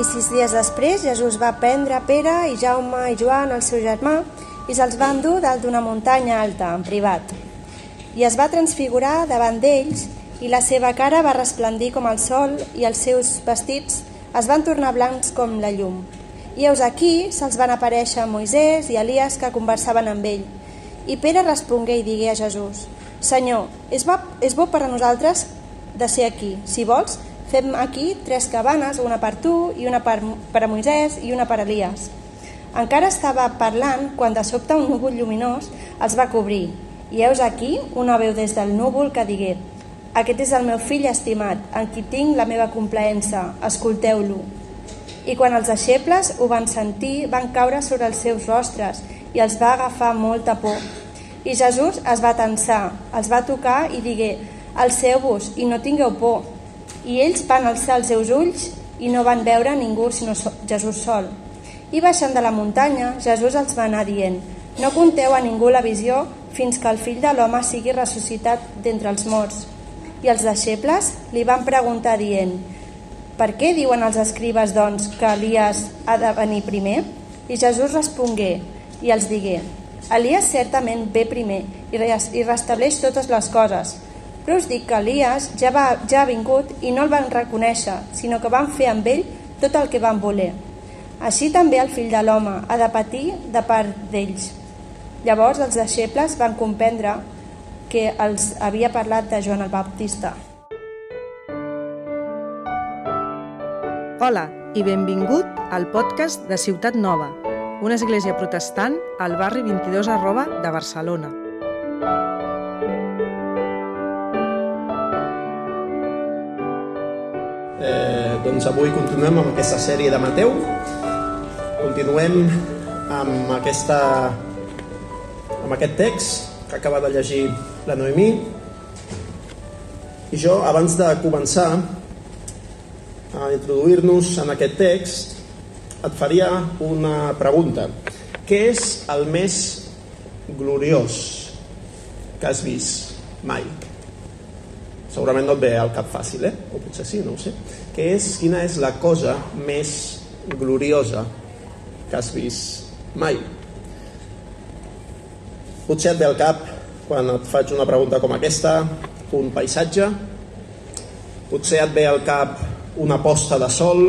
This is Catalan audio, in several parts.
I sis dies després, Jesús va prendre Pere i Jaume i Joan, el seu germà, i se'ls va endur dalt d'una muntanya alta, en privat. I es va transfigurar davant d'ells, i la seva cara va resplendir com el sol, i els seus vestits es van tornar blancs com la llum. I heus aquí se'ls van aparèixer Moisès i Elias que conversaven amb ell. I Pere respongué i digué a Jesús, Senyor, és bo, és bo per a nosaltres de ser aquí. Si vols, Fem aquí tres cabanes, una per tu i una per, per a Moisès i una per a Elias. Encara estava parlant quan de sobte un núvol lluminós els va cobrir. I heus aquí una veu des del núvol que digué Aquest és el meu fill estimat, en qui tinc la meva complaença, escolteu-lo. I quan els deixebles ho van sentir, van caure sobre els seus rostres i els va agafar molta por. I Jesús es va tensar, els va tocar i digué Alceu-vos i no tingueu por. I ells van alçar els seus ulls i no van veure ningú sinó Jesús sol. I baixant de la muntanya, Jesús els va anar dient No conteu a ningú la visió fins que el fill de l'home sigui ressuscitat d'entre els morts. I els deixebles li van preguntar dient Per què diuen els escribes, doncs, que Elias ha de venir primer? I Jesús respongué i els digué Elias certament ve primer i restableix totes les coses, però us dic que Elias ja, va, ja ha vingut i no el van reconèixer, sinó que van fer amb ell tot el que van voler. Així també el fill de l'home ha de patir de part d'ells. Llavors els deixebles van comprendre que els havia parlat de Joan el Baptista. Hola i benvingut al podcast de Ciutat Nova, una església protestant al barri 22 arroba de Barcelona. Eh, doncs avui continuem amb aquesta sèrie de Mateu. Continuem amb, aquesta, amb aquest text que acaba de llegir la Noemí. I jo, abans de començar a introduir-nos en aquest text, et faria una pregunta. Què és el més gloriós que has vist mai? Segurament no et ve al cap fàcil, eh? o potser sí, no ho sé, que és quina és la cosa més gloriosa que has vist mai. Potser et ve al cap, quan et faig una pregunta com aquesta, un paisatge, potser et ve al cap una posta de sol,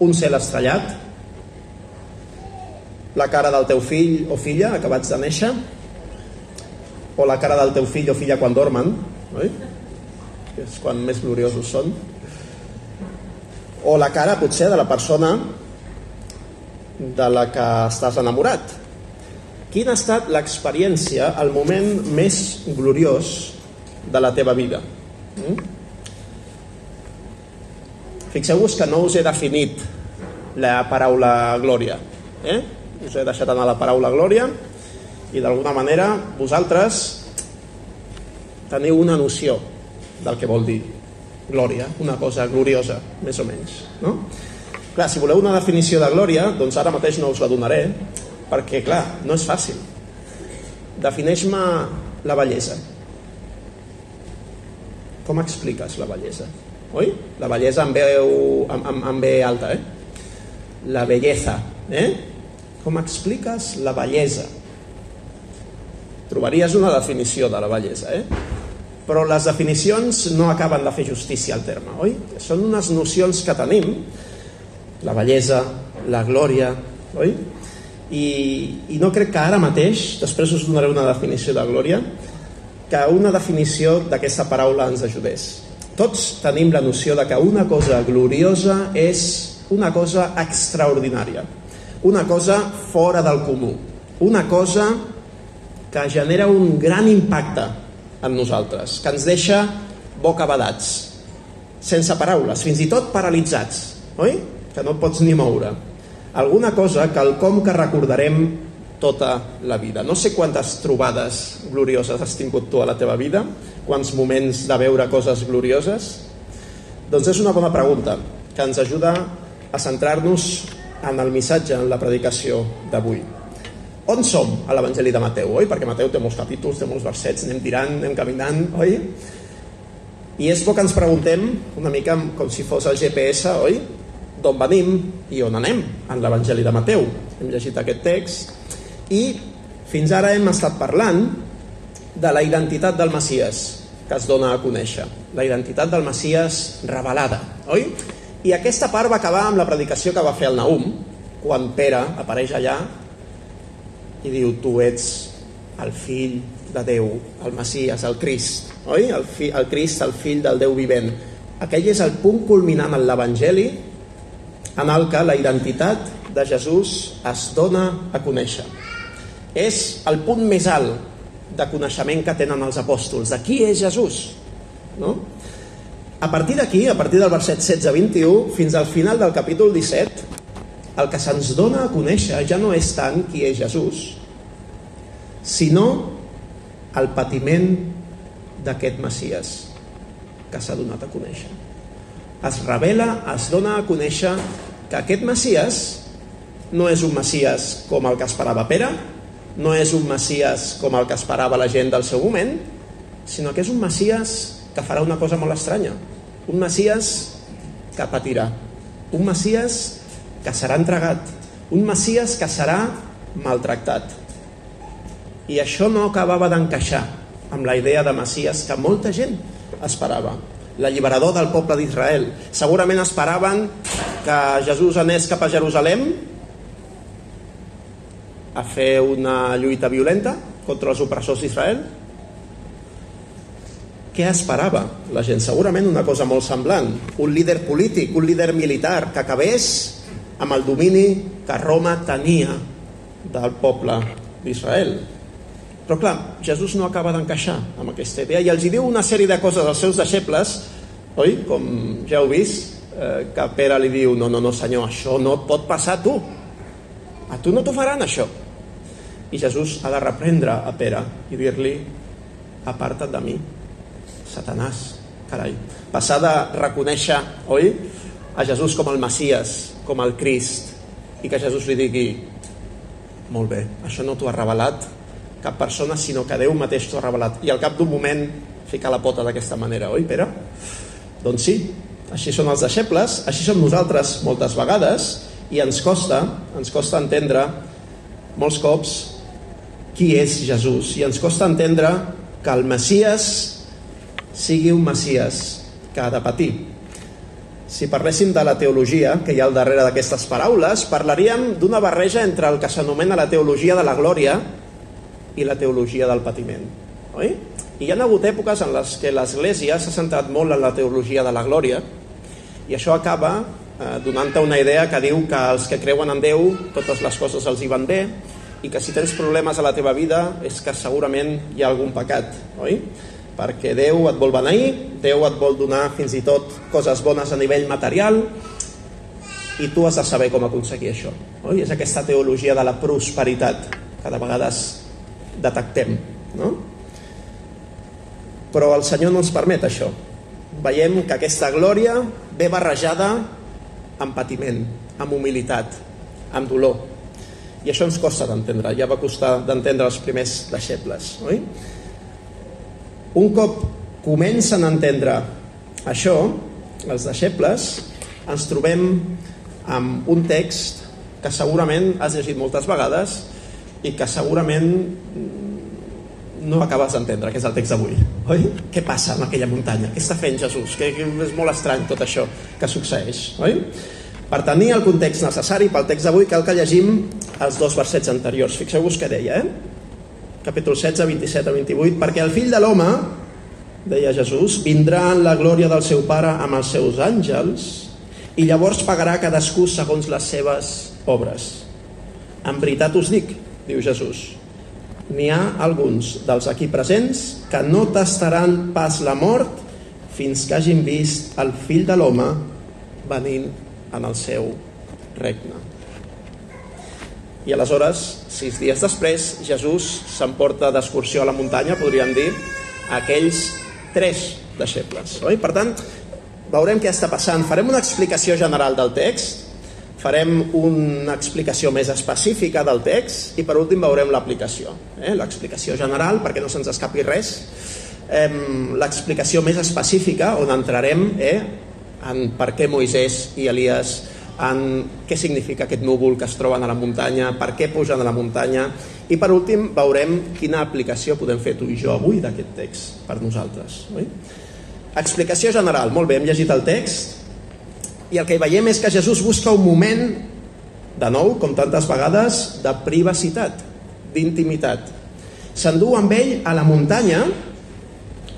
un cel estrellat, la cara del teu fill o filla acabats de néixer, o la cara del teu fill o filla quan dormen, oi? Que és quan més gloriosos són, o la cara potser de la persona de la que estàs enamorat. Quina ha estat l'experiència, el moment més gloriós de la teva vida? Mm? Fixeu-vos que no us he definit la paraula glòria. Eh? Us he deixat anar la paraula glòria i d'alguna manera vosaltres teniu una noció del que vol dir glòria, una cosa gloriosa, més o menys. No? Clar, si voleu una definició de glòria, doncs ara mateix no us la donaré, perquè, clar, no és fàcil. Defineix-me la bellesa. Com expliques la bellesa? Oi? La bellesa amb veu, amb, amb, amb ve alta, eh? La belleza, eh? Com expliques la bellesa? Trobaries una definició de la bellesa, eh? Però les definicions no acaben de fer justícia al terme, oi? Són unes nocions que tenim, la bellesa, la glòria, oi? I, i no crec que ara mateix, després us donaré una definició de glòria, que una definició d'aquesta paraula ens ajudés. Tots tenim la noció de que una cosa gloriosa és una cosa extraordinària, una cosa fora del comú, una cosa que genera un gran impacte en nosaltres, que ens deixa bocabadats, sense paraules, fins i tot paralitzats, oi? Que no et pots ni moure. Alguna cosa, que el com que recordarem tota la vida. No sé quantes trobades glorioses has tingut tu a la teva vida, quants moments de veure coses glorioses. Doncs és una bona pregunta que ens ajuda a centrar-nos en el missatge, en la predicació d'avui on som a l'Evangeli de Mateu, oi? Perquè Mateu té molts capítols, té molts versets, anem tirant, anem caminant, oi? I és bo que ens preguntem una mica com si fos el GPS, oi? d'on venim i on anem en l'Evangeli de Mateu. Hem llegit aquest text i fins ara hem estat parlant de la identitat del Messias que es dona a conèixer, la identitat del Messias revelada, oi? I aquesta part va acabar amb la predicació que va fer el Naum, quan Pere apareix allà i diu tu ets el fill de Déu, el Messias, el Crist, oi? El, fi, el Crist, el fill del Déu vivent. Aquell és el punt culminant en l'Evangeli en el que la identitat de Jesús es dona a conèixer. És el punt més alt de coneixement que tenen els apòstols, de qui és Jesús. No? A partir d'aquí, a partir del verset 16-21, fins al final del capítol 17, el que se'ns dona a conèixer ja no és tant qui és Jesús, sinó el patiment d'aquest Messias que s'ha donat a conèixer. Es revela, es dona a conèixer que aquest Messias no és un Messias com el que esperava Pere, no és un Messias com el que esperava la gent del seu moment, sinó que és un Messias que farà una cosa molt estranya. Un Messias que patirà. Un Messias que serà entregat. Un Messias que serà maltractat. I això no acabava d'encaixar amb la idea de Messias que molta gent esperava. L'alliberador del poble d'Israel. Segurament esperaven que Jesús anés cap a Jerusalem a fer una lluita violenta contra els opressors d'Israel. Què esperava la gent? Segurament una cosa molt semblant. Un líder polític, un líder militar que acabés amb el domini que Roma tenia del poble d'Israel. Però clar, Jesús no acaba d'encaixar amb aquesta idea i els hi diu una sèrie de coses als seus deixebles, oi? Com ja heu vist, eh, que Pere li diu, no, no, no senyor, això no et pot passar a tu. A tu no t'ho faran això. I Jesús ha de reprendre a Pere i dir-li, aparta't de mi, Satanàs, carai. Passar de reconèixer, oi, a Jesús com el Messias, com el Crist, i que Jesús li digui, molt bé, això no t'ho ha revelat cap persona, sinó que Déu mateix t'ho ha revelat. I al cap d'un moment ficar la pota d'aquesta manera, oi, Pere? Doncs sí, així són els deixebles, així som nosaltres moltes vegades, i ens costa, ens costa entendre molts cops qui és Jesús, i ens costa entendre que el Messias sigui un Messias que ha de patir. Si parléssim de la teologia que hi ha al darrere d'aquestes paraules, parlaríem d'una barreja entre el que s'anomena la teologia de la glòria i la teologia del patiment. Oi? I hi ha hagut èpoques en les que l'Església s'ha centrat molt en la teologia de la glòria i això acaba eh, donant-te una idea que diu que els que creuen en Déu totes les coses els hi van bé i que si tens problemes a la teva vida és que segurament hi ha algun pecat, oi? Perquè Déu et vol beneir, Déu et vol donar fins i tot coses bones a nivell material i tu has de saber com aconseguir això. Oi? És aquesta teologia de la prosperitat que de vegades detectem. No? Però el Senyor no ens permet això. Veiem que aquesta glòria ve barrejada amb patiment, amb humilitat, amb dolor. I això ens costa d'entendre, ja va costar d'entendre els primers deixebles. Oi? Un cop comencen a entendre això, els deixebles, ens trobem amb un text que segurament has llegit moltes vegades i que segurament no acabes d'entendre, que és el text d'avui. Oi? Què passa en aquella muntanya? Què està fent Jesús? Que, que és molt estrany tot això que succeeix. Oi? Per tenir el context necessari pel text d'avui cal que llegim els dos versets anteriors. Fixeu-vos què deia, eh? Capítol 16, 27 a 28. Perquè el fill de l'home, deia Jesús, vindrà en la glòria del seu pare amb els seus àngels i llavors pagarà cadascú segons les seves obres. En veritat us dic, diu Jesús, n'hi ha alguns dels aquí presents que no tastaran pas la mort fins que hagin vist el fill de l'home venint en el seu regne. I aleshores, sis dies després, Jesús s'emporta d'excursió a la muntanya, podríem dir, aquells tres deixebles. Oi? Per tant, veurem què està passant. Farem una explicació general del text, farem una explicació més específica del text i per últim veurem l'aplicació. Eh? L'explicació general, perquè no se'ns escapi res, eh, l'explicació més específica on entrarem eh, en per què Moisès i Elias en què significa aquest núvol que es troben a la muntanya, per què pugen a la muntanya, i per últim veurem quina aplicació podem fer tu i jo avui d'aquest text per nosaltres. Oi? Explicació general, molt bé, hem llegit el text, i el que hi veiem és que Jesús busca un moment, de nou, com tantes vegades, de privacitat, d'intimitat. S'endú amb ell a la muntanya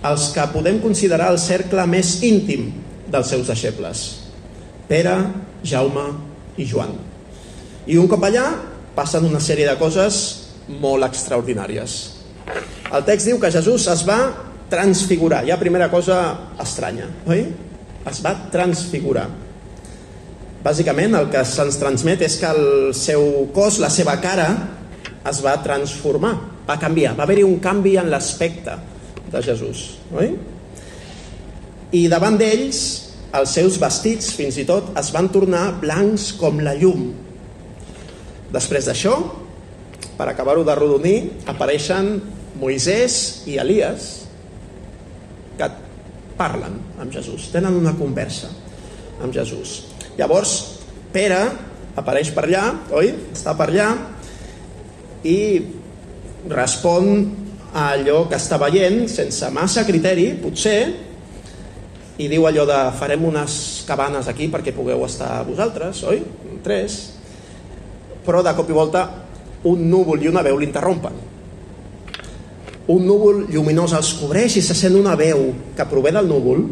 els que podem considerar el cercle més íntim dels seus deixebles. Pere, Jaume i Joan. I un cop allà passen una sèrie de coses molt extraordinàries. El text diu que Jesús es va transfigurar. Hi ha primera cosa estranya, oi? Es va transfigurar. Bàsicament el que se'ns transmet és que el seu cos, la seva cara, es va transformar, va canviar, va haver-hi un canvi en l'aspecte de Jesús, oi? I davant d'ells els seus vestits fins i tot es van tornar blancs com la llum. Després d'això, per acabar-ho de rodonir, apareixen Moisès i Elias que parlen amb Jesús, tenen una conversa amb Jesús. Llavors, Pere apareix per allà, oi? Està per allà i respon a allò que està veient sense massa criteri, potser, i diu allò de farem unes cabanes aquí perquè pugueu estar vosaltres, oi? Tres. Però de cop i volta un núvol i una veu l'interrompen. Un núvol lluminós els cobreix i se sent una veu que prové del núvol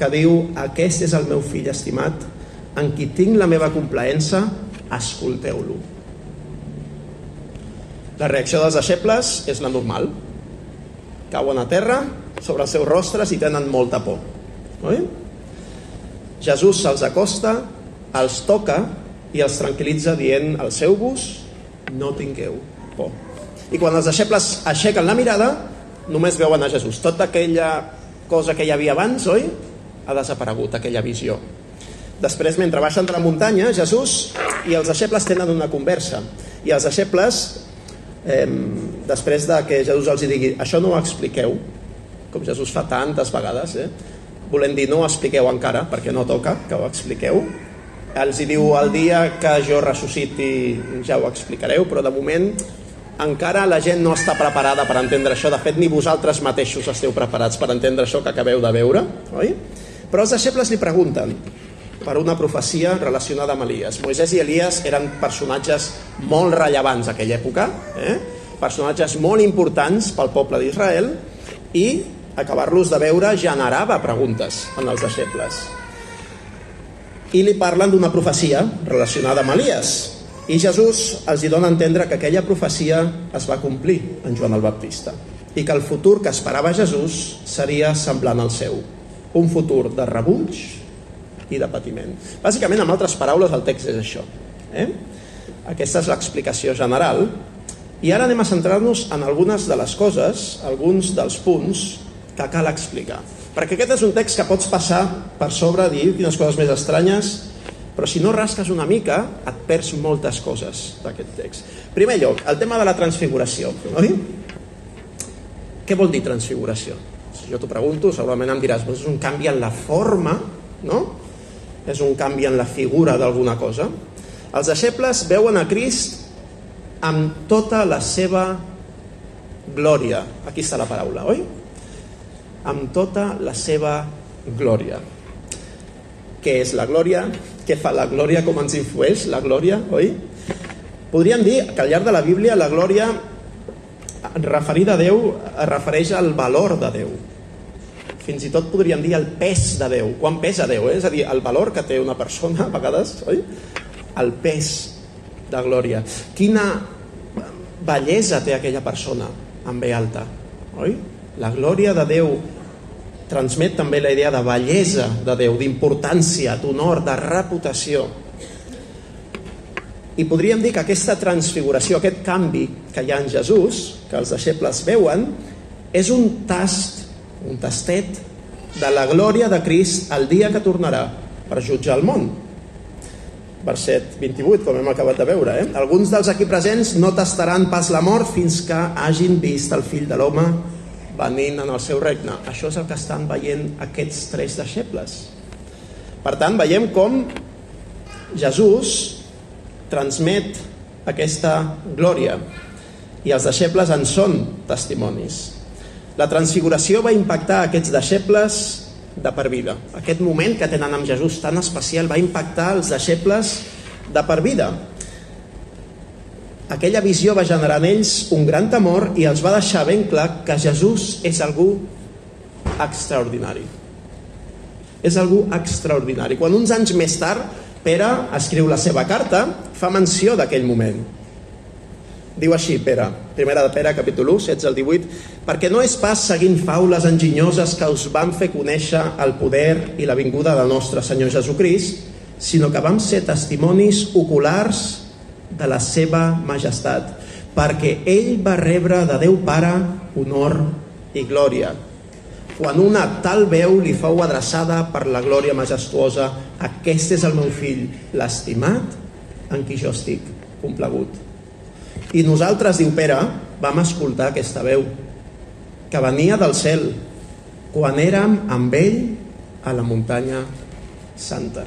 que diu aquest és el meu fill estimat en qui tinc la meva complaença escolteu-lo la reacció dels deixebles és la normal cauen a terra sobre els seus rostres i tenen molta por. Oi? Jesús se'ls acosta, els toca i els tranquil·litza dient al seu bus no tingueu por. I quan els deixebles aixequen la mirada, només veuen a Jesús. Tota aquella cosa que hi havia abans, oi? Ha desaparegut, aquella visió. Després, mentre baixen de la muntanya, Jesús i els deixebles tenen una conversa. I els deixebles, eh, després de que Jesús els digui això no ho expliqueu, com Jesús fa tantes vegades, eh? volem dir no expliqueu encara, perquè no toca que ho expliqueu, els hi diu el dia que jo ressusciti ja ho explicareu, però de moment encara la gent no està preparada per entendre això, de fet ni vosaltres mateixos esteu preparats per entendre això que acabeu de veure, oi? Però els deixebles li pregunten per una profecia relacionada amb Elias. Moisès i Elias eren personatges molt rellevants a aquella època, eh? personatges molt importants pel poble d'Israel i acabar-los de veure generava preguntes en els deixebles. I li parlen d'una profecia relacionada amb Elias. I Jesús els hi dona a entendre que aquella profecia es va complir en Joan el Baptista i que el futur que esperava Jesús seria semblant al seu. Un futur de rebuig i de patiment. Bàsicament, amb altres paraules, el text és això. Eh? Aquesta és l'explicació general. I ara anem a centrar-nos en algunes de les coses, alguns dels punts que cal explicar. Perquè aquest és un text que pots passar per sobre, dir quines coses més estranyes, però si no rasques una mica et perds moltes coses d'aquest text. Primer lloc, el tema de la transfiguració. Oi? Què vol dir transfiguració? Si jo t'ho pregunto, segurament em diràs, doncs és un canvi en la forma, no? És un canvi en la figura d'alguna cosa. Els deixebles veuen a Crist amb tota la seva glòria. Aquí està la paraula, oi? Amb tota la seva glòria. Què és la glòria? Què fa la glòria? Com ens influeix la glòria? Oi? Podríem dir que al llarg de la Bíblia la glòria referida a Déu es refereix al valor de Déu. Fins i tot podríem dir el pes de Déu. Quan pesa Déu? Eh? És a dir, el valor que té una persona, a vegades, oi? El pes de glòria. Quina bellesa té aquella persona en ve alta, oi? La glòria de Déu transmet també la idea de bellesa de Déu, d'importància, d'honor, de reputació. I podríem dir que aquesta transfiguració, aquest canvi que hi ha en Jesús, que els deixebles veuen, és un tast, un tastet de la glòria de Crist el dia que tornarà per jutjar el món. Verset 28, com hem acabat de veure. Eh? Alguns dels aquí presents no tastaran pas la mort fins que hagin vist el fill de l'home venint en el seu regne. Això és el que estan veient aquests tres deixebles. Per tant, veiem com Jesús transmet aquesta glòria i els deixebles en són testimonis. La transfiguració va impactar aquests deixebles de per vida. Aquest moment que tenen amb Jesús tan especial va impactar els deixebles de per vida. Aquella visió va generar en ells un gran temor i els va deixar ben clar que Jesús és algú extraordinari. És algú extraordinari. Quan uns anys més tard Pere escriu la seva carta, fa menció d'aquell moment. Diu així, Pere, primera de Pere, capítol 1, 16 al 18, perquè no és pas seguint faules enginyoses que us van fer conèixer el poder i la vinguda del nostre Senyor Jesucrist, sinó que vam ser testimonis oculars de la seva majestat, perquè ell va rebre de Déu Pare honor i glòria quan una tal veu li fou adreçada per la glòria majestuosa, aquest és el meu fill, l'estimat, en qui jo estic complagut. I nosaltres, diu Pere, vam escoltar aquesta veu, que venia del cel, quan érem amb ell a la muntanya santa.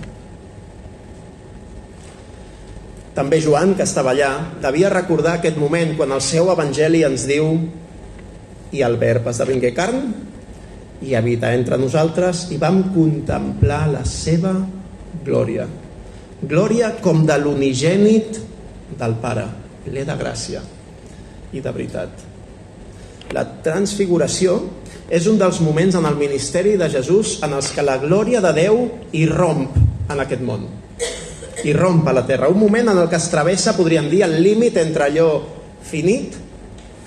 També Joan, que estava allà, devia recordar aquest moment quan el seu evangeli ens diu i el verb esdevingué carn i habita entre nosaltres i vam contemplar la seva glòria. Glòria com de l'unigènit del Pare, ple de gràcia i de veritat. La transfiguració és un dels moments en el ministeri de Jesús en els que la glòria de Déu irromp en aquest món. Irromp a la terra. Un moment en el que es travessa, podríem dir, el límit entre allò finit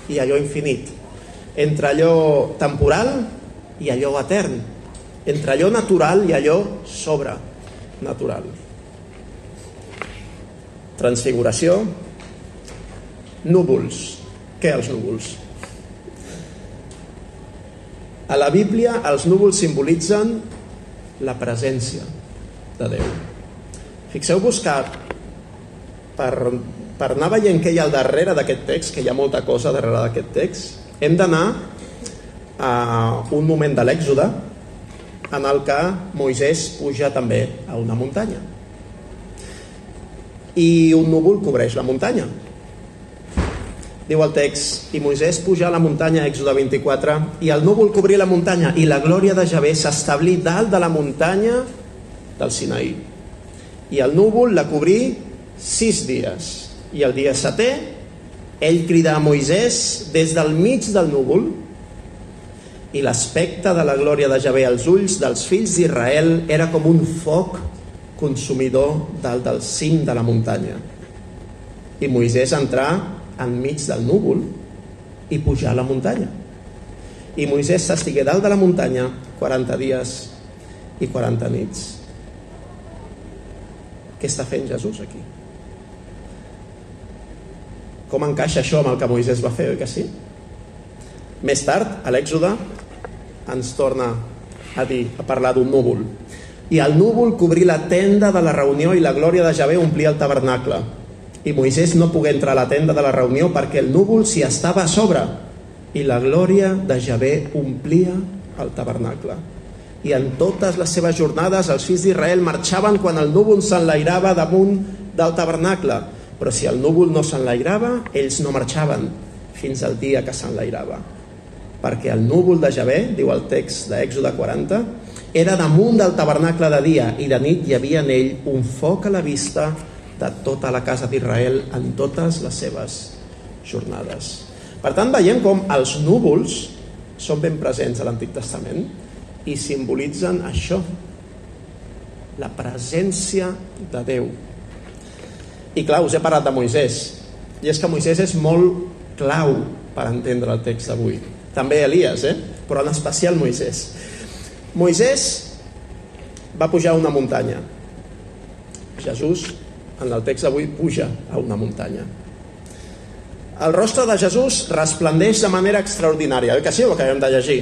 i allò infinit. Entre allò temporal i allò etern, entre allò natural i allò sobrenatural. Transfiguració, núvols. Què els núvols? A la Bíblia els núvols simbolitzen la presència de Déu. Fixeu-vos que per, per anar veient què hi ha al darrere d'aquest text, que hi ha molta cosa darrere d'aquest text, hem d'anar a un moment de l'èxode en el que Moisès puja també a una muntanya. I un núvol cobreix la muntanya. Diu el text, i Moisès puja a la muntanya, Èxode 24, i el núvol cobrí la muntanya, i la glòria de Javé s'establí dalt de la muntanya del Sinaí. I el núvol la cobrí sis dies. I el dia setè, ell crida a Moisès des del mig del núvol, i l'aspecte de la glòria de Javé als ulls dels fills d'Israel era com un foc consumidor dalt del cim de la muntanya. I Moisès entrà enmig del núvol i pujar a la muntanya. I Moisès s'estigué dalt de la muntanya 40 dies i 40 nits. Què està fent Jesús aquí? Com encaixa això amb el que Moisès va fer, oi que sí? Més tard, a l'Èxode, ens torna a dir, a parlar d'un núvol. I el núvol cobrí la tenda de la reunió i la glòria de Javé omplia el tabernacle. I Moisès no pogué entrar a la tenda de la reunió perquè el núvol s'hi estava a sobre i la glòria de Javé omplia el tabernacle. I en totes les seves jornades els fills d'Israel marxaven quan el núvol s'enlairava damunt del tabernacle. Però si el núvol no s'enlairava, ells no marxaven fins al dia que s'enlairava perquè el núvol de Javé, diu el text d'Èxode 40, era damunt del tabernacle de dia i de nit hi havia en ell un foc a la vista de tota la casa d'Israel en totes les seves jornades. Per tant, veiem com els núvols són ben presents a l'Antic Testament i simbolitzen això, la presència de Déu. I clar, us he parlat de Moisès, i és que Moisès és molt clau per entendre el text d'avui també Elias, eh? però en especial Moisès. Moisès va pujar a una muntanya. Jesús, en el text d'avui, puja a una muntanya. El rostre de Jesús resplendeix de manera extraordinària, oi que sí, ho acabem de llegir?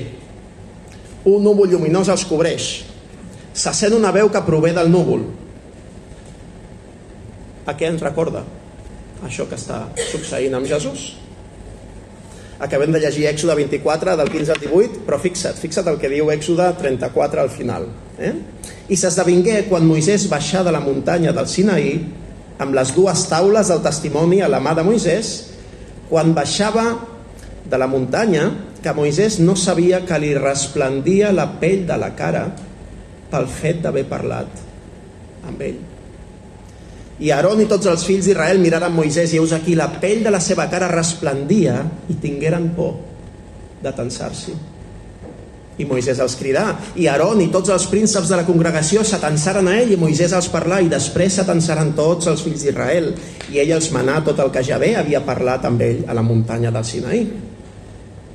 Un núvol lluminós els cobreix. Se sent una veu que prové del núvol. A què ens recorda això que està succeint amb Jesús? Acabem de llegir Èxode 24, del 15 al 18, però fixa't, fixa't el que diu Èxode 34 al final. Eh? I s'esdevingué quan Moisès baixà de la muntanya del Sinaí amb les dues taules del testimoni a la mà de Moisès, quan baixava de la muntanya, que Moisès no sabia que li resplendia la pell de la cara pel fet d'haver parlat amb ell. I Aaron i tots els fills d'Israel miraren Moisès i heus aquí la pell de la seva cara resplendia i tingueren por de tensar-s'hi. I Moisès els cridà, i Aaron i tots els prínceps de la congregació s'atensaren a ell i Moisès els parlà i després s'atensaren tots els fills d'Israel i ell els manà tot el que ja bé havia parlat amb ell a la muntanya del Sinaí.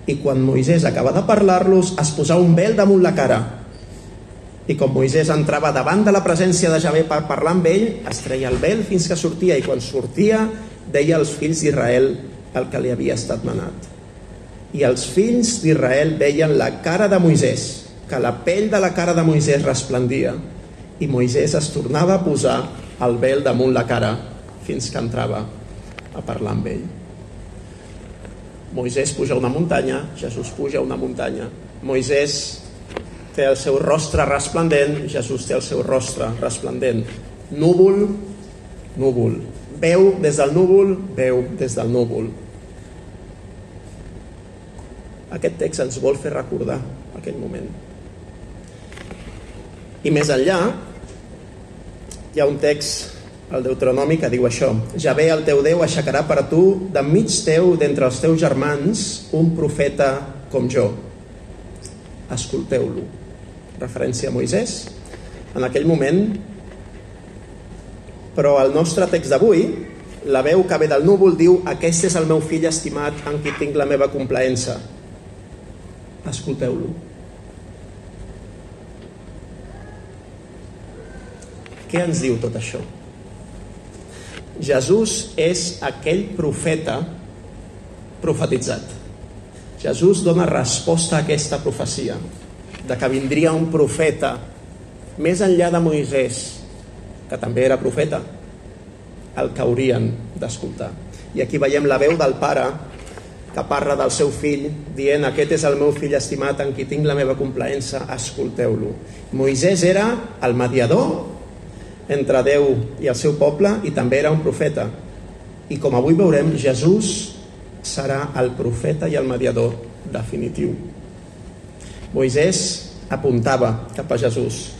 I quan Moisès acaba de parlar-los es posà un vel damunt la cara i com Moisès entrava davant de la presència de Javé per parlar amb ell, es treia el vel fins que sortia, i quan sortia deia als fills d'Israel el que li havia estat manat. I els fills d'Israel veien la cara de Moisès, que la pell de la cara de Moisès resplendia, i Moisès es tornava a posar el vel damunt la cara fins que entrava a parlar amb ell. Moisès puja una muntanya, Jesús puja una muntanya. Moisès té el seu rostre resplendent, Jesús té el seu rostre resplendent. Núvol, núvol. Veu des del núvol, veu des del núvol. Aquest text ens vol fer recordar aquell moment. I més enllà, hi ha un text, el Deuteronomi, que diu això. Ja ve el teu Déu aixecarà per a tu, d'enmig teu, d'entre els teus germans, un profeta com jo. Escolteu-lo referència a Moisès en aquell moment, però el nostre text d'avui, la veu que ve del núvol diu aquest és el meu fill estimat en qui tinc la meva complaença. Escolteu-lo. Què ens diu tot això? Jesús és aquell profeta profetitzat. Jesús dona resposta a aquesta profecia de que vindria un profeta més enllà de Moisès, que també era profeta, el que haurien d'escoltar. I aquí veiem la veu del pare que parla del seu fill, dient aquest és el meu fill estimat en qui tinc la meva complaença, escolteu-lo. Moisès era el mediador entre Déu i el seu poble i també era un profeta. I com avui veurem, Jesús serà el profeta i el mediador definitiu. Moisès apuntava cap a Jesús.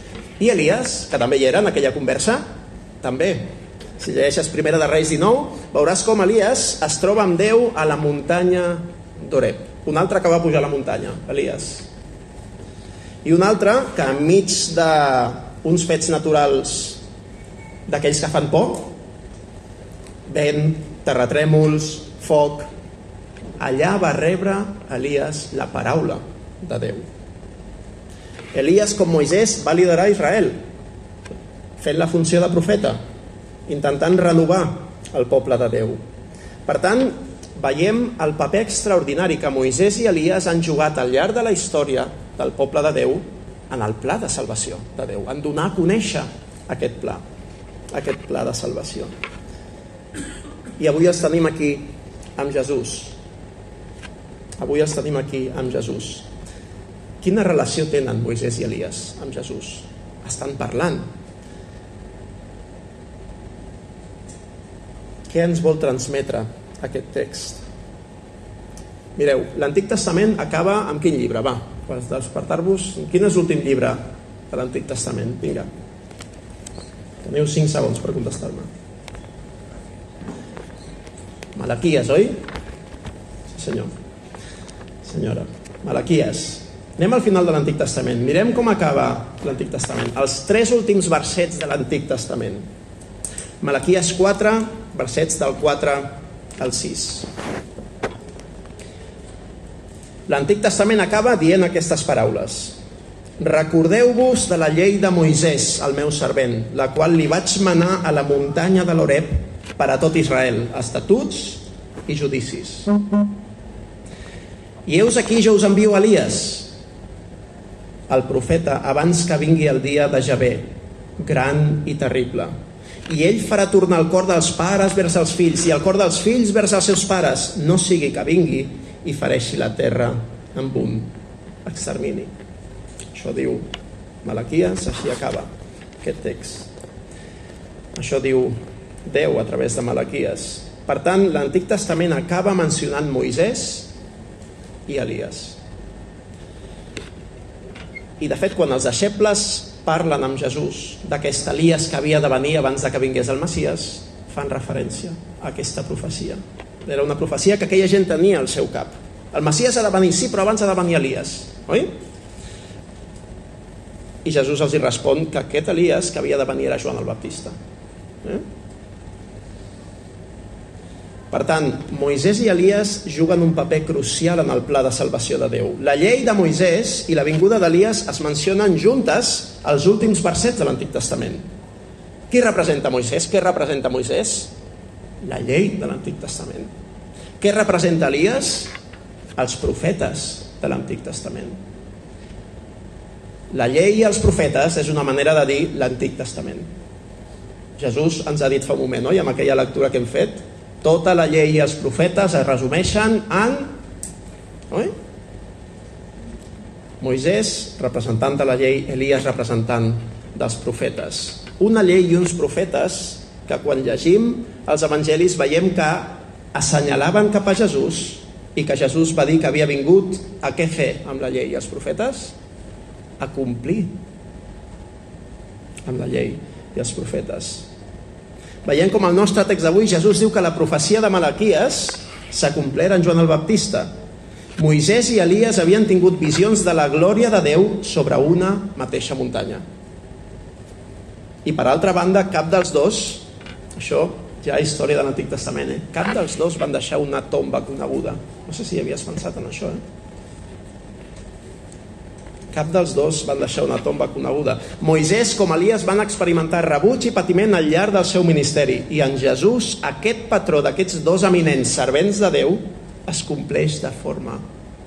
I Elias, que també hi era en aquella conversa, també. Si llegeixes Primera de Reis 19, veuràs com Elias es troba amb Déu a la muntanya d'Oreb. Un altre que va pujar a la muntanya, Elias. I un altre que enmig d'uns fets naturals d'aquells que fan por, vent, terratrèmols, foc, allà va rebre Elias la paraula de Déu. Elias, com Moisès, va liderar Israel, fent la funció de profeta, intentant renovar el poble de Déu. Per tant, veiem el paper extraordinari que Moisès i Elias han jugat al llarg de la història del poble de Déu en el pla de salvació de Déu, en donar a conèixer aquest pla, aquest pla de salvació. I avui els tenim aquí amb Jesús. Avui els tenim aquí amb Jesús. Quina relació tenen Moisès i Elias amb Jesús? Estan parlant. Què ens vol transmetre aquest text? Mireu, l'Antic Testament acaba amb quin llibre? Va, per despertar-vos. Quin és l'últim llibre de l'Antic Testament? Vinga. Teniu 5 segons per contestar-me. Malaquies, oi? Sí, senyor. Senyora. Malaquies. Anem al final de l'Antic Testament. Mirem com acaba l'Antic Testament. Els tres últims versets de l'Antic Testament. Malaquies 4, versets del 4 al 6. L'Antic Testament acaba dient aquestes paraules. Recordeu-vos de la llei de Moisès, el meu servent, la qual li vaig manar a la muntanya de l'Oreb per a tot Israel, estatuts i judicis. I heus aquí jo us envio Elias, el profeta abans que vingui el dia de Javé, gran i terrible. I ell farà tornar el cor dels pares vers els fills i el cor dels fills vers els seus pares, no sigui que vingui i fareixi la terra amb un extermini. Això diu Malaquies, així acaba aquest text. Això diu Déu a través de Malaquies. Per tant, l'Antic Testament acaba mencionant Moisès i Elias. I de fet, quan els deixebles parlen amb Jesús d'aquest Elias que havia de venir abans de que vingués el Messias, fan referència a aquesta profecia. Era una profecia que aquella gent tenia al seu cap. El Messias ha de venir, sí, però abans ha de venir Elias, oi? I Jesús els hi respon que aquest Elias que havia de venir era Joan el Baptista. Eh? Per tant, Moisès i Elias juguen un paper crucial en el pla de salvació de Déu. La llei de Moisès i la vinguda d'Elias es mencionen juntes als últims versets de l'Antic Testament. Qui representa Moisès? Què representa Moisès? La llei de l'Antic Testament. Què representa Elias? Els profetes de l'Antic Testament. La llei i els profetes és una manera de dir l'Antic Testament. Jesús ens ha dit fa un moment, oi, amb aquella lectura que hem fet, tota la llei i els profetes es resumeixen en... Oi? Moisès, representant de la llei, Elias, representant dels profetes. Una llei i uns profetes que quan llegim els evangelis veiem que assenyalaven cap a Jesús i que Jesús va dir que havia vingut a què fer amb la llei i els profetes? A complir amb la llei i els profetes. Veiem com el nostre text d'avui Jesús diu que la profecia de Malaquies s'ha complert en Joan el Baptista. Moisès i Elias havien tingut visions de la glòria de Déu sobre una mateixa muntanya. I per altra banda, cap dels dos, això ja és història de l'Antic Testament, eh? cap dels dos van deixar una tomba coneguda. No sé si havies pensat en això, eh? Cap dels dos van deixar una tomba coneguda. Moisès com Elias van experimentar rebuig i patiment al llarg del seu ministeri. I en Jesús, aquest patró d'aquests dos eminents servents de Déu es compleix de forma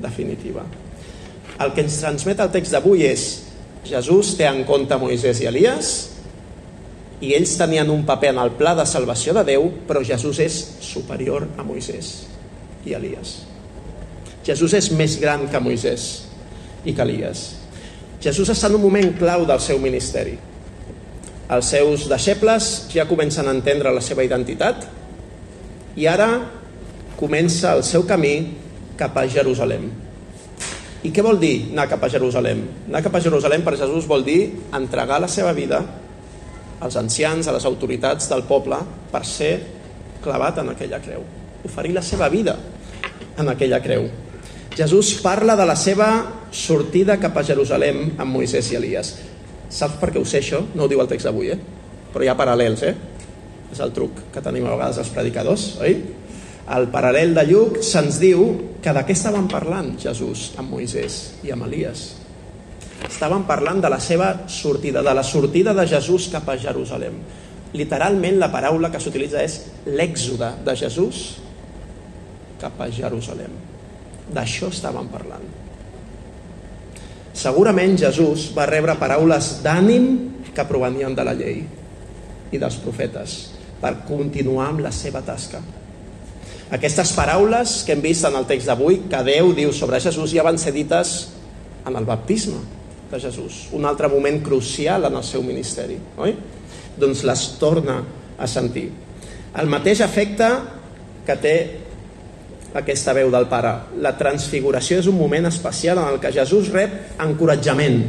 definitiva. El que ens transmet el text d'avui és Jesús té en compte Moisès i Elias i ells tenien un paper en el pla de salvació de Déu, però Jesús és superior a Moisès i Elias. Jesús és més gran que Moisès i Elias. Jesús està en un moment clau del seu ministeri. Els seus deixebles ja comencen a entendre la seva identitat i ara comença el seu camí cap a Jerusalem. I què vol dir anar cap a Jerusalem? Anar cap a Jerusalem per Jesús vol dir entregar la seva vida als ancians, a les autoritats del poble per ser clavat en aquella creu. Oferir la seva vida en aquella creu. Jesús parla de la seva sortida cap a Jerusalem amb Moisès i Elias. Saps per què ho sé això? No ho diu el text d'avui, eh? Però hi ha paral·lels, eh? És el truc que tenim a vegades els predicadors, oi? Al paral·lel de Lluc se'ns diu que de què estaven parlant Jesús amb Moisès i amb Elias. Estaven parlant de la seva sortida, de la sortida de Jesús cap a Jerusalem. Literalment la paraula que s'utilitza és l'èxode de Jesús cap a Jerusalem. D'això estàvem parlant. Segurament Jesús va rebre paraules d'ànim que provenien de la llei i dels profetes per continuar amb la seva tasca. Aquestes paraules que hem vist en el text d'avui, que Déu diu sobre Jesús, ja van ser dites en el baptisme de Jesús, un altre moment crucial en el seu ministeri, oi? Doncs les torna a sentir. El mateix efecte que té aquesta veu del Pare. La transfiguració és un moment especial en el que Jesús rep encoratjament.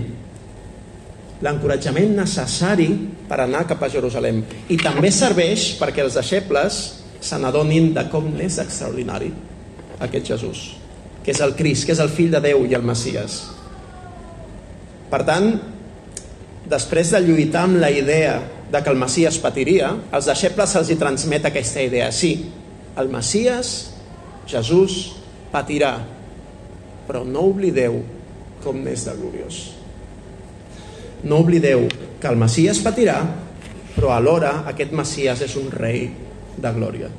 L'encoratjament necessari per anar cap a Jerusalem. I també serveix perquè els deixebles se n'adonin de com és extraordinari aquest Jesús, que és el Crist, que és el fill de Déu i el Messies. Per tant, després de lluitar amb la idea de que el Messies patiria, els deixebles se'ls hi transmet aquesta idea. Sí, el Messies Jesús patirà, però no oblideu com n'és de gloriós. No oblideu que el Messias patirà, però alhora aquest Messias és un rei de glòria.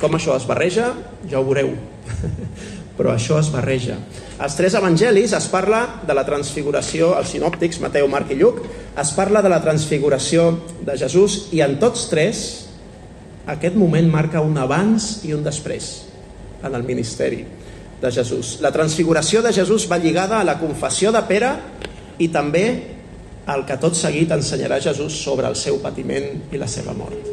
Com això es barreja? Ja ho veureu. però això es barreja. Als tres evangelis es parla de la transfiguració, els sinòptics, Mateu, Marc i Lluc, es parla de la transfiguració de Jesús i en tots tres aquest moment marca un abans i un després en el ministeri. de Jesús. La transfiguració de Jesús va lligada a la confessió de Pere i també al que tot seguit ensenyarà Jesús sobre el seu patiment i la seva mort.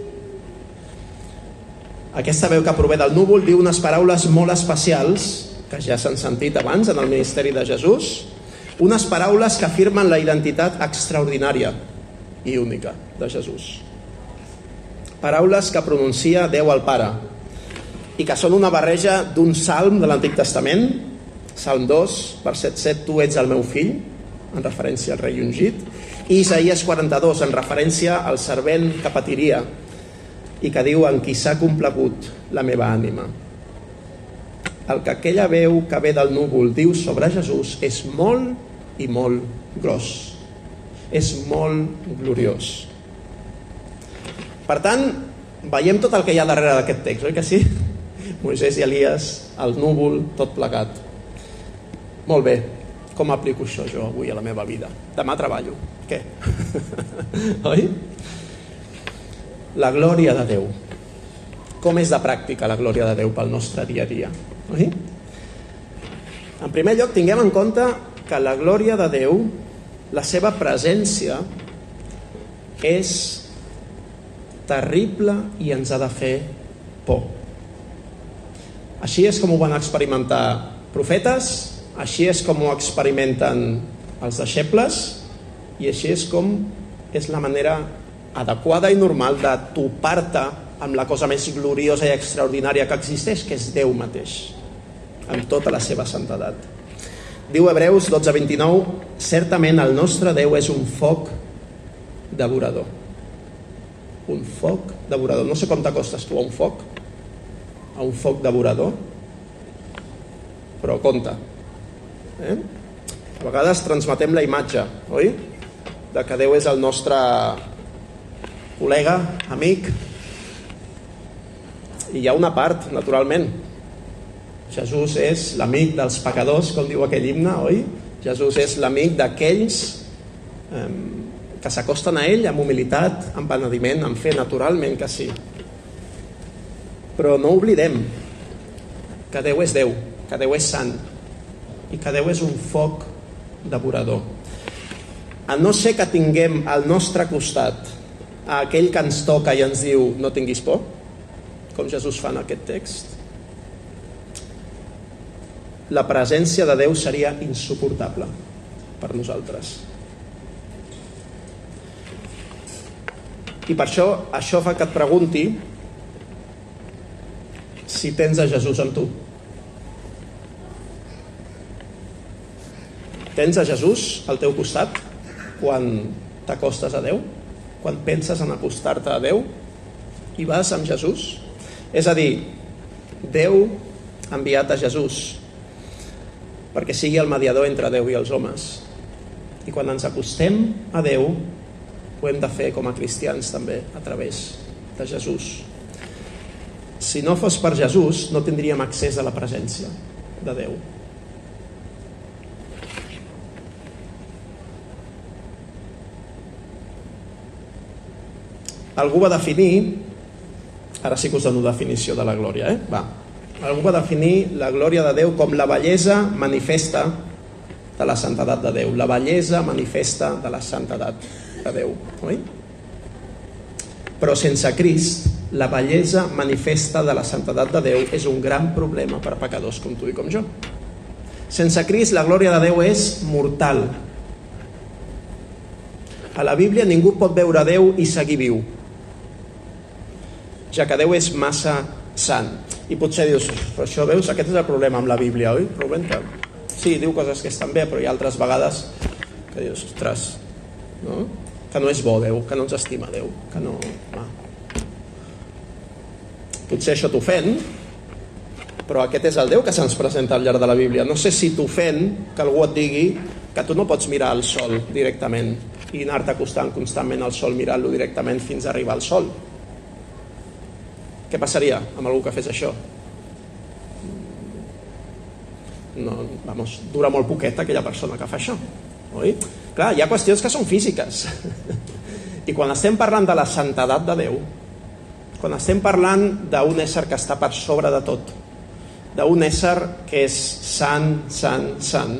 Aquesta veu que prové del núvol diu unes paraules molt especials que ja s'han sentit abans en el ministeri de Jesús, unes paraules que afirmen la identitat extraordinària i única de Jesús. Paraules que pronuncia Déu al Pare, i que són una barreja d'un salm de l'Antic Testament, Salm 2, verset 7, tu ets el meu fill, en referència al rei ungit, i Isaías 42, en referència al servent que patiria i que diu en qui s'ha complegut la meva ànima. El que aquella veu que ve del núvol diu sobre Jesús és molt i molt gros. És molt gloriós. Per tant, veiem tot el que hi ha darrere d'aquest text, oi que sí? Moisès i Elias, el núvol, tot plegat. Molt bé, com aplico això jo avui a la meva vida? Demà treballo. Què? Oi? La glòria de Déu. Com és de pràctica la glòria de Déu pel nostre dia a dia? Oi? En primer lloc, tinguem en compte que la glòria de Déu, la seva presència, és terrible i ens ha de fer por. Així és com ho van experimentar profetes, així és com ho experimenten els deixebles i així és com és la manera adequada i normal de topar-te amb la cosa més gloriosa i extraordinària que existeix, que és Déu mateix, amb tota la seva santedat. Diu Hebreus 12:29, certament el nostre Déu és un foc devorador. Un foc devorador. No sé com t'acostes tu a un foc, a un foc devorador, però compte. Eh? A vegades transmetem la imatge, oi? De que Déu és el nostre col·lega, amic, i hi ha una part, naturalment. Jesús és l'amic dels pecadors, com diu aquell himne, oi? Jesús és l'amic d'aquells eh, que s'acosten a ell amb humilitat, amb penediment, amb fe, naturalment que sí. Però no oblidem que Déu és Déu, que Déu és sant i que Déu és un foc devorador. A no ser que tinguem al nostre costat a aquell que ens toca i ens diu no tinguis por, com Jesús fa en aquest text, la presència de Déu seria insuportable per nosaltres. I per això, això fa que et pregunti si tens a Jesús amb tu. Tens a Jesús al teu costat quan t'acostes a Déu? Quan penses en acostar-te a Déu? I vas amb Jesús? És a dir, Déu ha enviat a Jesús perquè sigui el mediador entre Déu i els homes. I quan ens acostem a Déu, ho hem de fer com a cristians també, a través de Jesús. Si no fos per Jesús, no tindríem accés a la presència de Déu. Algú va definir, ara sí que us dono definició de la glòria, eh? Va. Algú va definir la glòria de Déu com la bellesa manifesta de la santedat de Déu. La bellesa manifesta de la santedat de Déu. Oi? Però sense Crist, la bellesa manifesta de la santedat de Déu és un gran problema per pecadors com tu i com jo. Sense Crist, la glòria de Déu és mortal. A la Bíblia ningú pot veure Déu i seguir viu ja que Déu és massa sant. I potser dius, però això veus, aquest és el problema amb la Bíblia, oi? Però. Sí, diu coses que estan bé, però hi ha altres vegades que dius, ostres, no? que no és bo Déu, que no ens estima Déu, que no... Va. Potser això t'ofèn, però aquest és el Déu que se'ns presenta al llarg de la Bíblia. No sé si t'ofèn que algú et digui que tu no pots mirar el sol directament i anar-te acostant constantment al sol mirant-lo directament fins a arribar al sol què passaria amb algú que fes això? No, vamos, dura molt poquet aquella persona que fa això. Oi? Clar, hi ha qüestions que són físiques. I quan estem parlant de la santedat de Déu, quan estem parlant d'un ésser que està per sobre de tot, d'un ésser que és sant, sant, sant,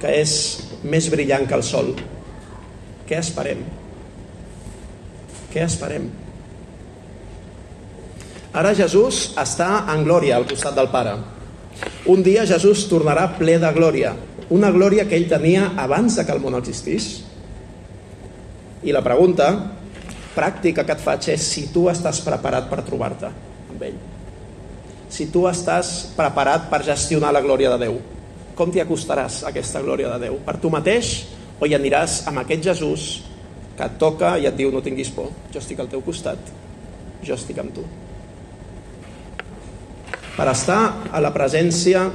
que és més brillant que el sol. Què esperem? Què esperem? Ara Jesús està en glòria al costat del Pare. Un dia Jesús tornarà ple de glòria, una glòria que ell tenia abans de que el món existís. I la pregunta pràctica que et faig és si tu estàs preparat per trobar-te amb ell. Si tu estàs preparat per gestionar la glòria de Déu. Com t'hi acostaràs a aquesta glòria de Déu? Per tu mateix o hi aniràs amb aquest Jesús que et toca i et diu no tinguis por, jo estic al teu costat, jo estic amb tu. Per estar a la presència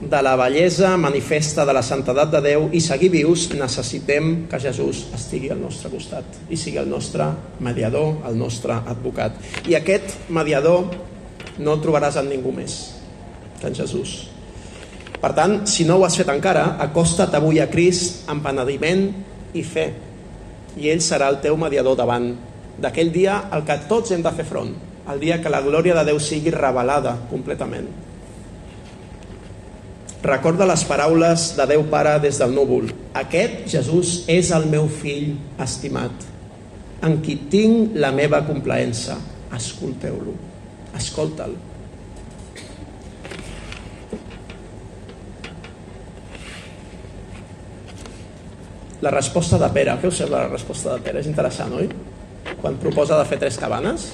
de la bellesa manifesta de la santedat de Déu i seguir vius, necessitem que Jesús estigui al nostre costat i sigui el nostre mediador, el nostre advocat. I aquest mediador no el trobaràs en ningú més que en Jesús. Per tant, si no ho has fet encara, acosta't avui a Crist amb penediment i fe. I ell serà el teu mediador davant d'aquell dia al que tots hem de fer front, el dia que la glòria de Déu sigui revelada completament. Recorda les paraules de Déu Pare des del núvol. Aquest, Jesús, és el meu fill estimat, en qui tinc la meva complaença. Escolteu-lo, escolta'l. La resposta de Pere, què us sembla la resposta de Pere? És interessant, oi? Quan proposa de fer tres cabanes.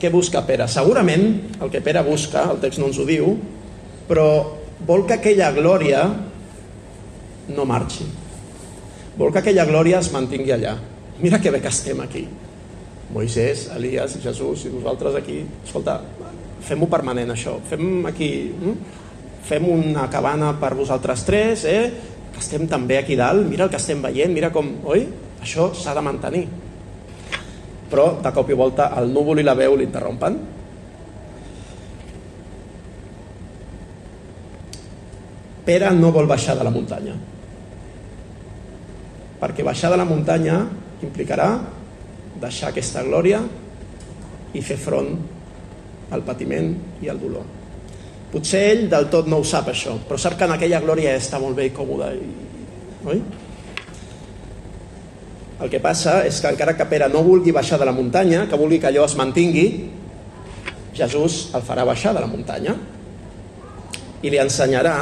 Què busca Pere? Segurament el que Pere busca, el text no ens ho diu, però vol que aquella glòria no marxi. Vol que aquella glòria es mantingui allà. Mira que bé que estem aquí. Moisès, Elias, Jesús i nosaltres aquí. Escolta, fem-ho permanent això. Fem aquí... Hm? fem una cabana per vosaltres tres, eh? que estem també aquí dalt, mira el que estem veient, mira com, oi? Això s'ha de mantenir. Però de cop i volta el núvol i la veu l'interrompen. Pere no vol baixar de la muntanya. Perquè baixar de la muntanya implicarà deixar aquesta glòria i fer front al patiment i al dolor. Potser ell del tot no ho sap això, però sap que en aquella glòria està molt bé i còmode. Oi? El que passa és que encara que Pere no vulgui baixar de la muntanya, que vulgui que allò es mantingui, Jesús el farà baixar de la muntanya i li ensenyarà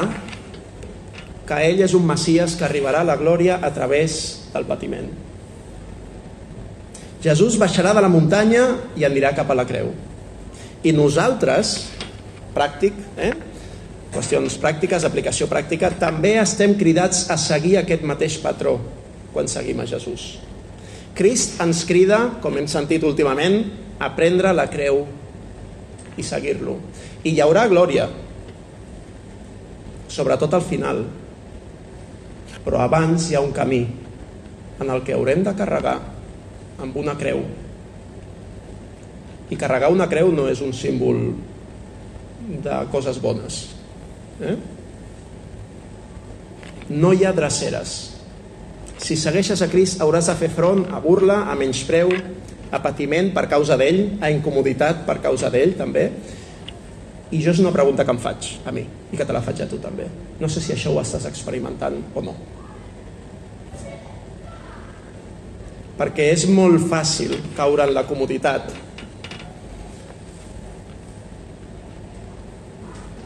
que ell és un Messies que arribarà a la glòria a través del patiment. Jesús baixarà de la muntanya i anirà cap a la creu. I nosaltres, pràctic, eh? qüestions pràctiques, aplicació pràctica, també estem cridats a seguir aquest mateix patró quan seguim a Jesús. Crist ens crida, com hem sentit últimament, a prendre la creu i seguir-lo. I hi haurà glòria, sobretot al final. Però abans hi ha un camí en el que haurem de carregar amb una creu. I carregar una creu no és un símbol de coses bones. Eh? No hi ha dreceres. Si segueixes a Crist hauràs de fer front a burla, a menyspreu, a patiment per causa d'ell, a incomoditat per causa d'ell també. I jo és una pregunta que em faig a mi i que te la faig a tu també. No sé si això ho estàs experimentant o no. Perquè és molt fàcil caure en la comoditat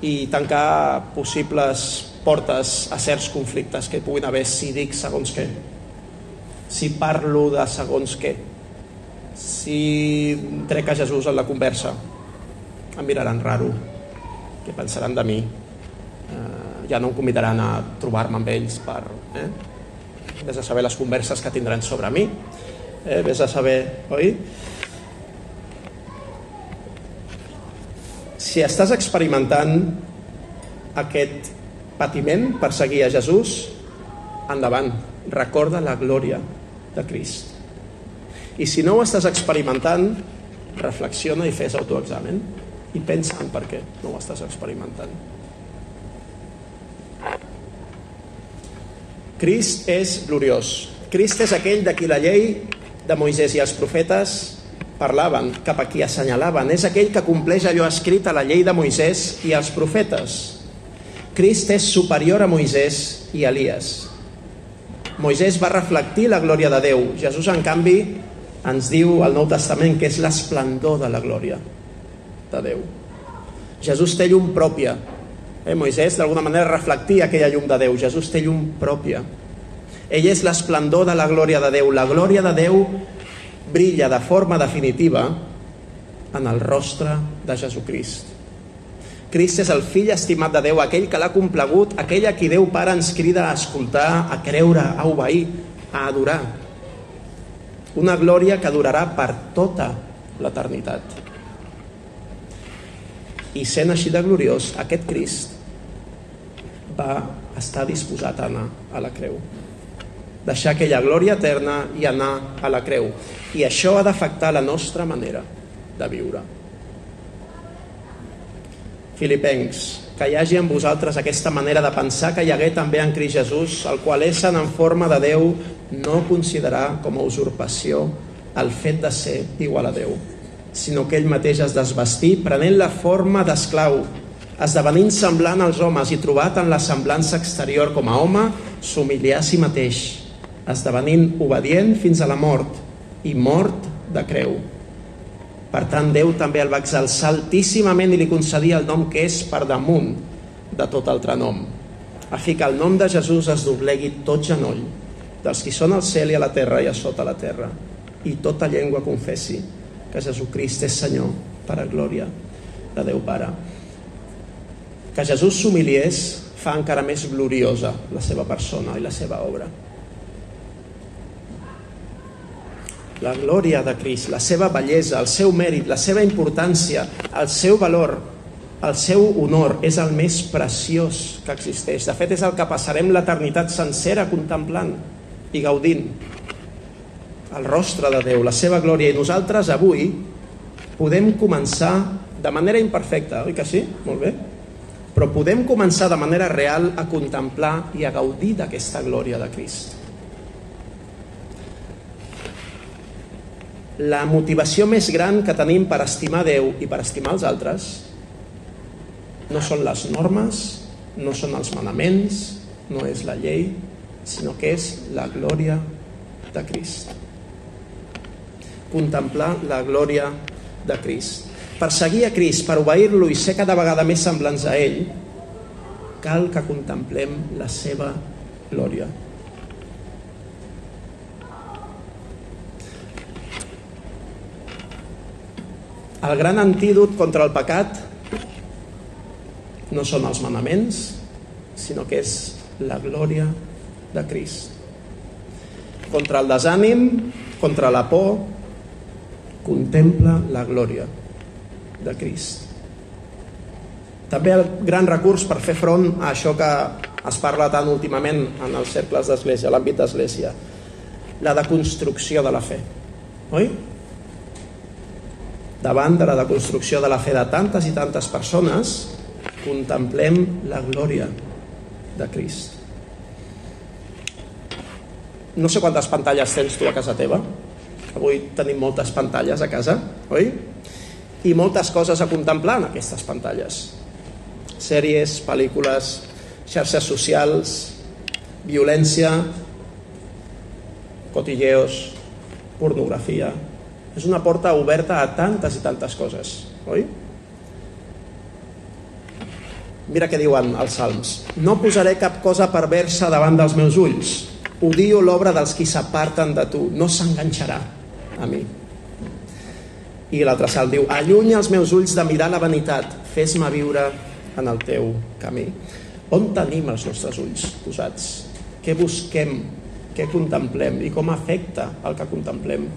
i tancar possibles portes a certs conflictes que puguin haver si dic segons què, si parlo de segons què, si trec a Jesús en la conversa, em miraran raro, què pensaran de mi, eh, ja no em convidaran a trobar-me amb ells per... Eh? Vés a saber les converses que tindran sobre mi, eh? vés a saber, oi? Si estàs experimentant aquest patiment per seguir a Jesús, endavant, recorda la glòria de Crist. I si no ho estàs experimentant, reflexiona i fes autoexamen i pensa en per què no ho estàs experimentant. Crist és gloriós. Crist és aquell de qui la llei de Moisès i els profetes parlaven, cap a qui assenyalaven, és aquell que compleix allò escrit a la llei de Moisès i als profetes. Crist és superior a Moisès i Elias. Moisès va reflectir la glòria de Déu. Jesús, en canvi, ens diu al Nou Testament que és l'esplendor de la glòria de Déu. Jesús té llum pròpia. Eh, Moisès, d'alguna manera, reflectia aquella llum de Déu. Jesús té llum pròpia. Ell és l'esplendor de la glòria de Déu. La glòria de Déu brilla de forma definitiva en el rostre de Jesucrist. Crist és el fill estimat de Déu, aquell que l'ha complegut, aquell a qui Déu Pare ens crida a escoltar, a creure, a obeir, a adorar. Una glòria que durarà per tota l'eternitat. I sent així de gloriós, aquest Crist va estar disposat a anar a la creu deixar aquella glòria eterna i anar a la creu. I això ha d'afectar la nostra manera de viure. Filipencs, que hi hagi en vosaltres aquesta manera de pensar que hi hagué també en Crist Jesús, el qual essent en forma de Déu no considerar com a usurpació el fet de ser igual a Déu, sinó que ell mateix es desvestí prenent la forma d'esclau, esdevenint semblant als homes i trobat en la semblança exterior com a home, s'humilià a si mateix, esdevenint obedient fins a la mort i mort de creu. Per tant, Déu també el va exalçar altíssimament i li concedia el nom que és per damunt de tot altre nom, a fi que el nom de Jesús es doblegui tot genoll, dels qui són al cel i a la terra i a sota la terra, i tota llengua confessi que Jesucrist és Senyor per a glòria de Déu Pare. Que Jesús s'humiliés fa encara més gloriosa la seva persona i la seva obra. La glòria de Crist, la seva bellesa, el seu mèrit, la seva importància, el seu valor, el seu honor és el més preciós que existeix. De fet, és el que passarem l'eternitat sencera contemplant i gaudint. El rostre de Déu, la seva glòria. I nosaltres avui podem començar de manera imperfecta, oi que sí? Molt bé. Però podem començar de manera real a contemplar i a gaudir d'aquesta glòria de Crist. La motivació més gran que tenim per estimar Déu i per estimar els altres no són les normes, no són els manaments, no és la llei, sinó que és la glòria de Crist. Contemplar la glòria de Crist. Per seguir a Crist, per obeir-lo i ser cada vegada més semblants a ell, cal que contemplem la seva glòria. El gran antídot contra el pecat no són els manaments, sinó que és la glòria de Crist. Contra el desànim, contra la por, contempla la glòria de Crist. També el gran recurs per fer front a això que es parla tant últimament en els cercles d'església, l'àmbit d'església, la deconstrucció de la fe. Oi? Davant de la deconstrucció de la fe de tantes i tantes persones, contemplem la glòria de Crist. No sé quantes pantalles tens tu a casa teva. Avui tenim moltes pantalles a casa, oi? I moltes coses a contemplar en aquestes pantalles. Sèries, pel·lícules, xarxes socials, violència, cotilleos, pornografia, és una porta oberta a tantes i tantes coses, oi? Mira què diuen els salms. No posaré cap cosa perversa davant dels meus ulls. Odio l'obra dels qui s'aparten de tu. No s'enganxarà a mi. I l'altre salt diu, allunya els meus ulls de mirar la vanitat. Fes-me viure en el teu camí. On tenim els nostres ulls posats? Què busquem? Què contemplem? I com afecta el que contemplem?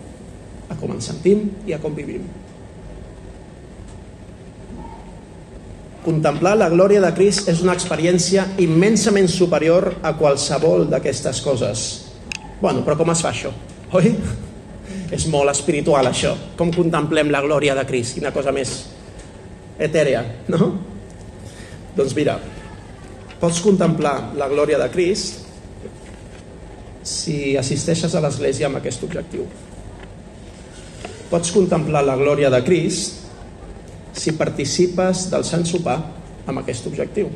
A com ens sentim i a com vivim. Contemplar la glòria de Crist és una experiència immensament superior a qualsevol d'aquestes coses. Bueno, però com es fa això? Oi? És molt espiritual això. Com contemplem la glòria de Crist? Quina cosa més etèrea, no? Doncs mira, pots contemplar la glòria de Crist si assisteixes a l'església amb aquest objectiu Pots contemplar la glòria de Crist si participes del Sant Sopar amb aquest objectiu.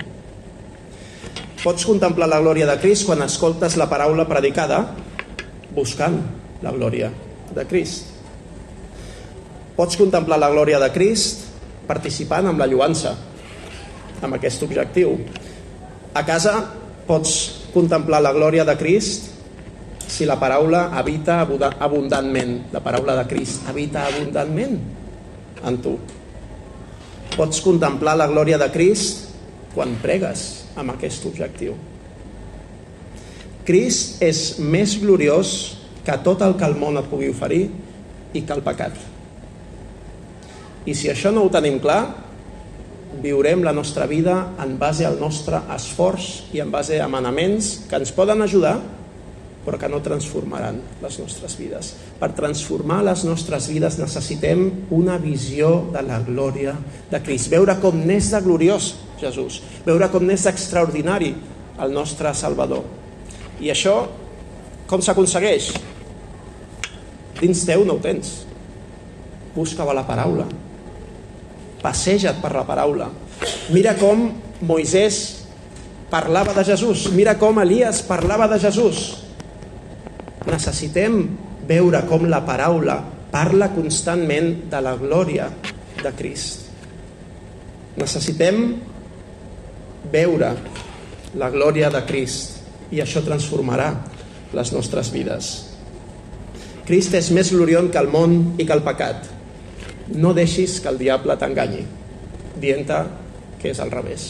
Pots contemplar la glòria de Crist quan escoltes la paraula predicada buscant la glòria de Crist. Pots contemplar la glòria de Crist participant amb la lluança, amb aquest objectiu. A casa pots contemplar la glòria de Crist si la paraula habita abundantment, la paraula de Crist habita abundantment en tu. Pots contemplar la glòria de Crist quan pregues amb aquest objectiu. Crist és més gloriós que tot el que el món et pugui oferir i que el pecat. I si això no ho tenim clar, viurem la nostra vida en base al nostre esforç i en base a manaments que ens poden ajudar però que no transformaran les nostres vides. Per transformar les nostres vides necessitem una visió de la glòria de Crist. Veure com n'és de gloriós Jesús. Veure com n'és d'extraordinari el nostre Salvador. I això, com s'aconsegueix? Dins teu no ho tens. Busca-ho a la paraula. Passeja't per la paraula. Mira com Moisès parlava de Jesús. Mira com Elias parlava de Jesús necessitem veure com la paraula parla constantment de la glòria de Crist. Necessitem veure la glòria de Crist i això transformarà les nostres vides. Crist és més gloriós que el món i que el pecat. No deixis que el diable t'enganyi, dient que és al revés.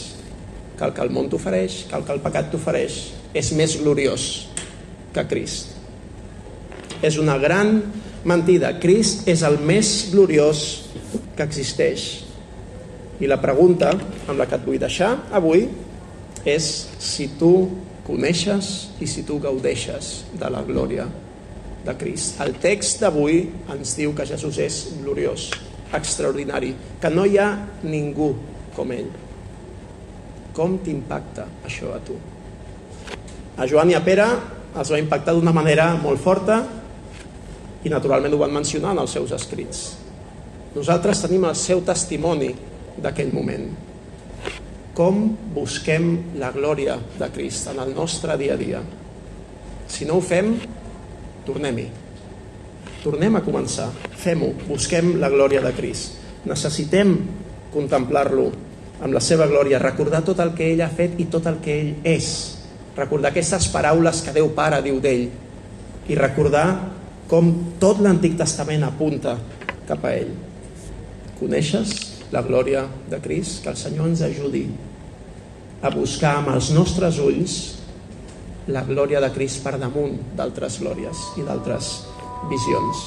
Que el que el món t'ofereix, que el que el pecat t'ofereix, és més gloriós que Crist és una gran mentida. Crist és el més gloriós que existeix. I la pregunta amb la que et vull deixar avui és si tu coneixes i si tu gaudeixes de la glòria de Crist. El text d'avui ens diu que Jesús és gloriós, extraordinari, que no hi ha ningú com ell. Com t'impacta això a tu? A Joan i a Pere els va impactar d'una manera molt forta i naturalment ho van mencionar en els seus escrits. Nosaltres tenim el seu testimoni d'aquell moment. Com busquem la glòria de Crist en el nostre dia a dia? Si no ho fem, tornem-hi. Tornem a començar. Fem-ho. Busquem la glòria de Crist. Necessitem contemplar-lo amb la seva glòria, recordar tot el que ell ha fet i tot el que ell és. Recordar aquestes paraules que Déu Pare diu d'ell i recordar com tot l'Antic Testament apunta cap a ell. Coneixes la glòria de Crist? Que el Senyor ens ajudi a buscar amb els nostres ulls la glòria de Crist per damunt d'altres glòries i d'altres visions.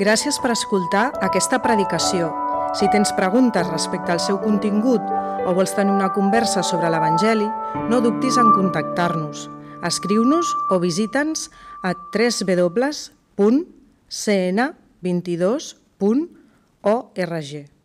Gràcies per escoltar aquesta predicació. Si tens preguntes respecte al seu contingut o vols tenir una conversa sobre l'Evangeli, no dubtis en contactar-nos. Escriu-nos o visita'ns a www.cn22.org.